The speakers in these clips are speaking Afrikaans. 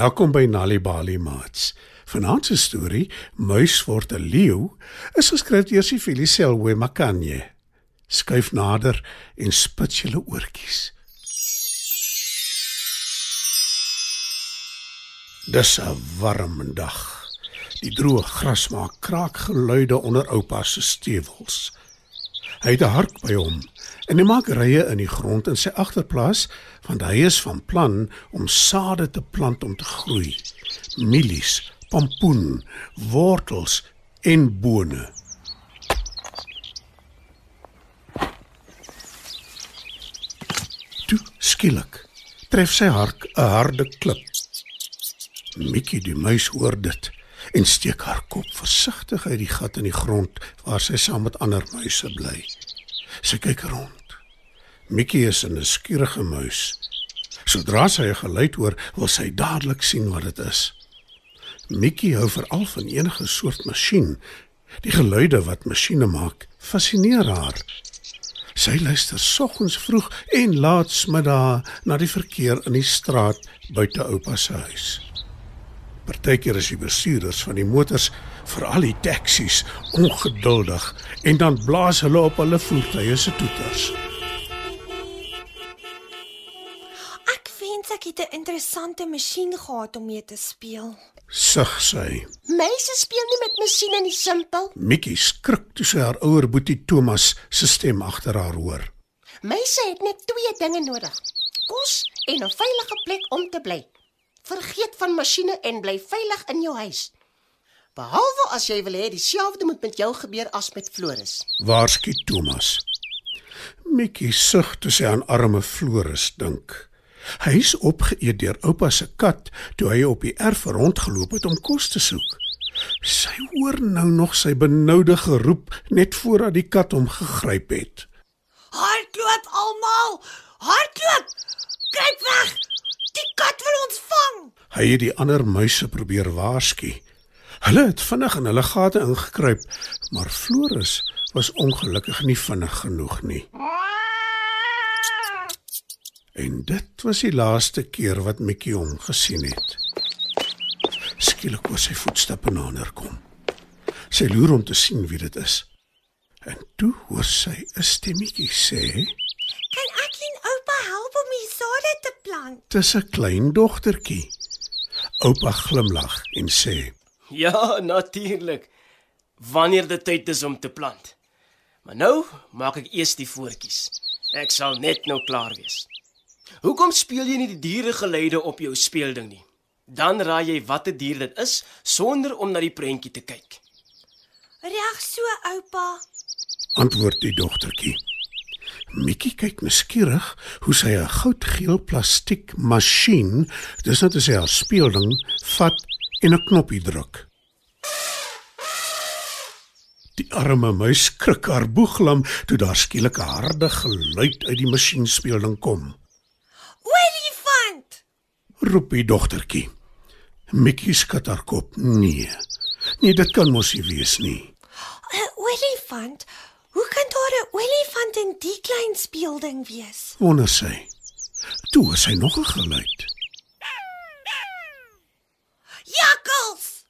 Welkom by Nalibali Mats. Vanaand se storie, Muis word 'n leeu, is geskryf deur Sifili Selwe Makanye. Skuif nader en spits julle oortjies. Dis 'n warm dag. Die droë gras maak kraakgeluide onder oupa se stewels. Hy het 'n hark by hom en hy maak rye in die grond in sy agterplaas want hy is van plan om sade te plant om te groei. Mielies, pompoen, wortels en bone. Toe skielik tref sy hark 'n harde klip. Mikkie die muis hoor dit en steek haar kop versigtig uit die gat in die grond waar sy saam met ander muise bly. Sy kyk rond. Mikkie is 'n skierige muis. Sodra sy 'n geluid hoor, wil sy dadelik sien wat dit is. Mikkie hou veral van enige soort masjien. Die geluide wat masjiene maak, fascineer haar. Sy luister soggens vroeg en laatsmiddag na die verkeer in die straat buite oupa se huis. Partykeer is die bestuurders van die motors, veral die taksies, ongeduldig en dan blaas hulle op hulle voertuie se toeters. Interessante masjien gehad om mee te speel. Sug sy. Meisies speel nie met masjiene nie, simpel. Mikkie skrik toe sy haar ouer boetie Thomas se stem agter haar hoor. Meisies het net twee dinge nodig: kos en 'n veilige plek om te bly. Vergeet van masjiene en bly veilig in jou huis. Behalwe as jy wil hê dieselfde moet met jou gebeur as met Floris. Waarskynlik Thomas. Mikkie sug toe sy aan arme Floris dink. Hy is opgeëet deur oupa se kat toe hy op die erf rondgeloop het om kos te soek. Sy hoor nou nog sy benoude geroep net voordat die kat hom gegryp het. Hardloop almal! Hardloop! Kruip weg! Die kat wil ons vang! Hy het die ander muise probeer waarsku. Hulle het vinnig in hulle gate ingekruip, maar Floris was ongelukkig nie vinnig genoeg nie. En dit was die laaste keer wat Mikkie hom gesien het. Skielik hoor sy voetstappe nader kom. Sy loer om te sien wie dit is. En toe hoor sy 'n stemmetjie sê: Kan ek en oupa help om die sade te plant? "Dis 'n klein dogtertjie." Oupa glimlag en sê: Ja, natuurlik. Wanneer dit tyd is om te plant. Maar nou maak ek eers die voetjies. Ek sal net nou klaar wees. Hoekom speel jy nie die dieregeluide op jou speelding nie? Dan raai jy watter dier dit is sonder om na die prentjie te kyk. Reg so, oupa. antwoord die dogtertjie. Mikkie kyk nuuskierig hoe sy 'n goudgeel plastiek masjien, dis net as sy haar speelding vat en 'n knoppie druk. Die arme muis skrik haar boeglam toe daar skielik 'n harde geluid uit die masjienspeelding kom. Olifant! Roep die dogtertjie. Mikkie skud haar kop. Nee. Nee, dit kan mos nie wees nie. 'n Olifant? Hoe kan daar 'n olifant in die klein speelding wees? Wonder sy. Toe hoor sy nog 'n geluid. Jakkals!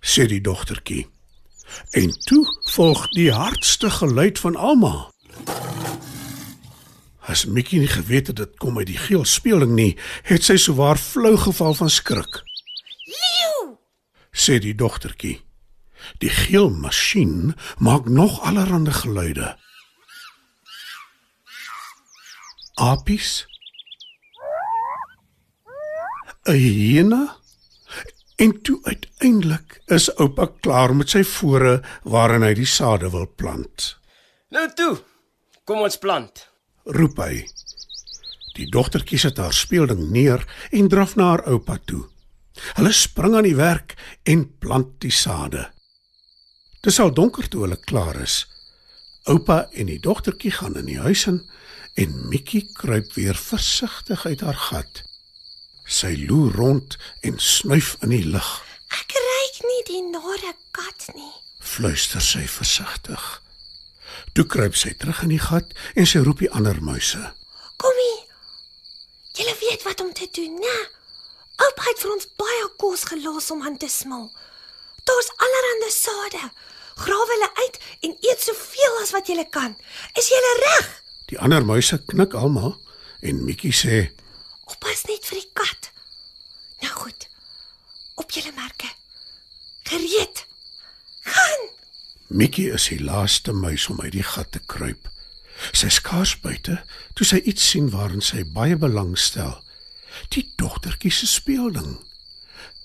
sê die dogtertjie. En toe volg die hardste geluid van almal. As Mikkie nie geweet het dit kom uit die geel speeling nie, het sy souwaar flou geval van skrik, Leeu! sê die dogtertjie. Die geel masjien maak nog allerlei geluide. Apies? 'n Hyena? En toe uiteindelik is oupa klaar met sy vore waarin hy die sade wil plant. Nou toe. Kom ons plant. Roep hy. Die dogtertjie sit haar speelding neer en draf na haar oupa toe. Hulle spring aan die werk en plant die sade. Dis al donker toe hulle klaar is. Oupa en die dogtertjie gaan in die huis in en Mikkie kruip weer versigtig uit haar gat. Sy loer rond en snuif in die lug. Ek ruik nie die nare kat nie. Fluister sy versigtig. Toe kruip sy terug in die gat en sy roep die ander muise. Kom hier. Julle weet wat om te doen, né? Oupa het vir ons baie kos gelos om aan te smil. Daar's allerlei sade. Grawe hulle uit en eet soveel as wat jy kan. Is jy reg? Die ander muise knik almal en Mikkie sê: Oppas net vir die kat. Nou goed. Op julle merke. Gereed. Mikkie is die laaste muis om uit die gat te kruip. Sy skaars buite toe sy iets sien waarin sy baie belangstel. Die dogtertjie se speelding.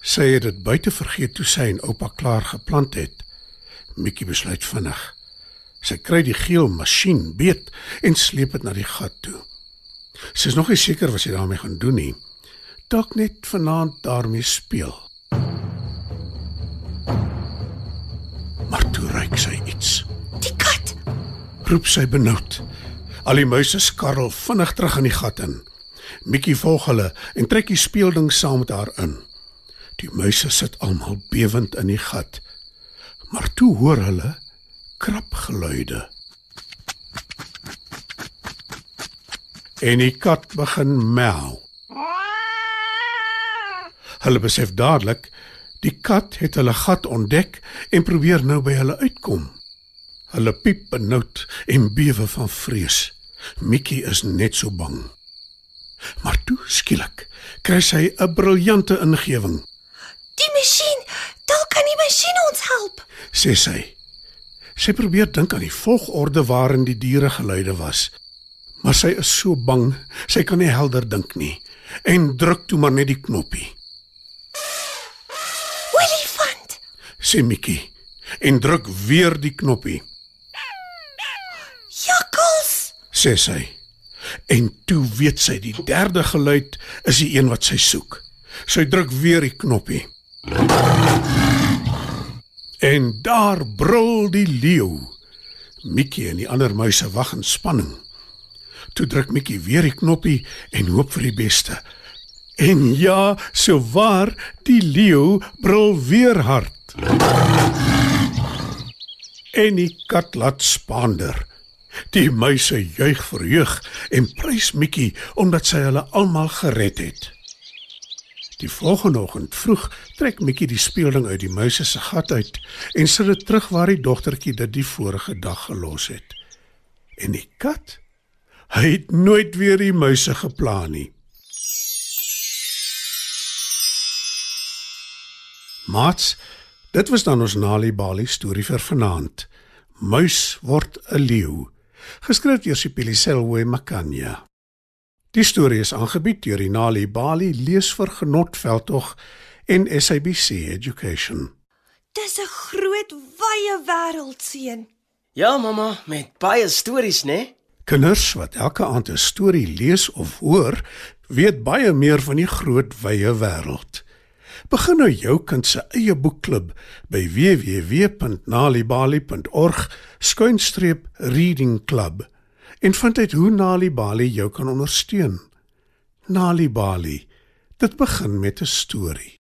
Sy het dit buite vergeet toe sy en oupa klaar geplant het. Mikkie besluit vinnig. Sy kry die geel masjien beet en sleep dit na die gat toe. Sy is nog nie seker wat sy daarmee gaan doen nie. Dalk net vanaand daarmee speel. Roep sy benoud. Al die muise skarrel vinnig terug in die gat in. Mikkie volg hulle en trek die speelding saam met haar in. Die muise sit almal bewend in die gat. Maar toe hoor hulle krapgeluide. En die kat begin mel. Hulle besef dadelik die kat het hulle gat ontdek en probeer nou by hulle uitkom. Hulle piep benoud en bewe van vrees. Mikkie is net so bang. Maar toe skielik kry sy 'n briljante ingewing, Die masjien. Dalk kan die masjien ons help. sê sy. Sy probeer dink aan die volgorde waarin die diere geluide was. Maar sy is so bang, sy kan nie helder dink nie en druk toe maar net die knoppie. Olifant. Sê Mikkie en druk weer die knoppie, Jakkals. Sê sy. En toe weet sy die derde geluid is die een wat sy soek. Sy druk weer die knoppie. En daar brul die leeu. Mikkie en die ander muise wag in spanning. Toe druk Mikkie weer die knoppie en hoop vir die beste. En ja, so waar, die leeu brul weer hard. En die kat laat spaander. Die muise juig verheug en prys Mikkie omdat sy hulle almal gered het. Die volgende oggend vroeg trek Mikkie die speelding uit die muise se gat uit en sit dit terug waar die dogtertjie dit die vorige dag gelos het. En die kat, hy het nooit weer die muise gepla nie. Mats, dit was dan ons Nali Bali storie vir vanaand. Muis word 'n leeu. Geskryf deur Sipili Selwe Makanya. Die storie is aangebied deur die Nali Bali lees vir genot veldtog en SABC Education. Dis 'n groot wye wêreld seun. Ja, mamma, met baie stories, né? Kinders wat elke aand 'n storie lees of hoor, weet baie meer van die groot wye wêreld. Begin nou jou kind se eie boekklub by www.nalibali.org skuinstreep reading club en vind uit hoe Nalibali jou kan ondersteun. Nalibali. Dit begin met 'n storie.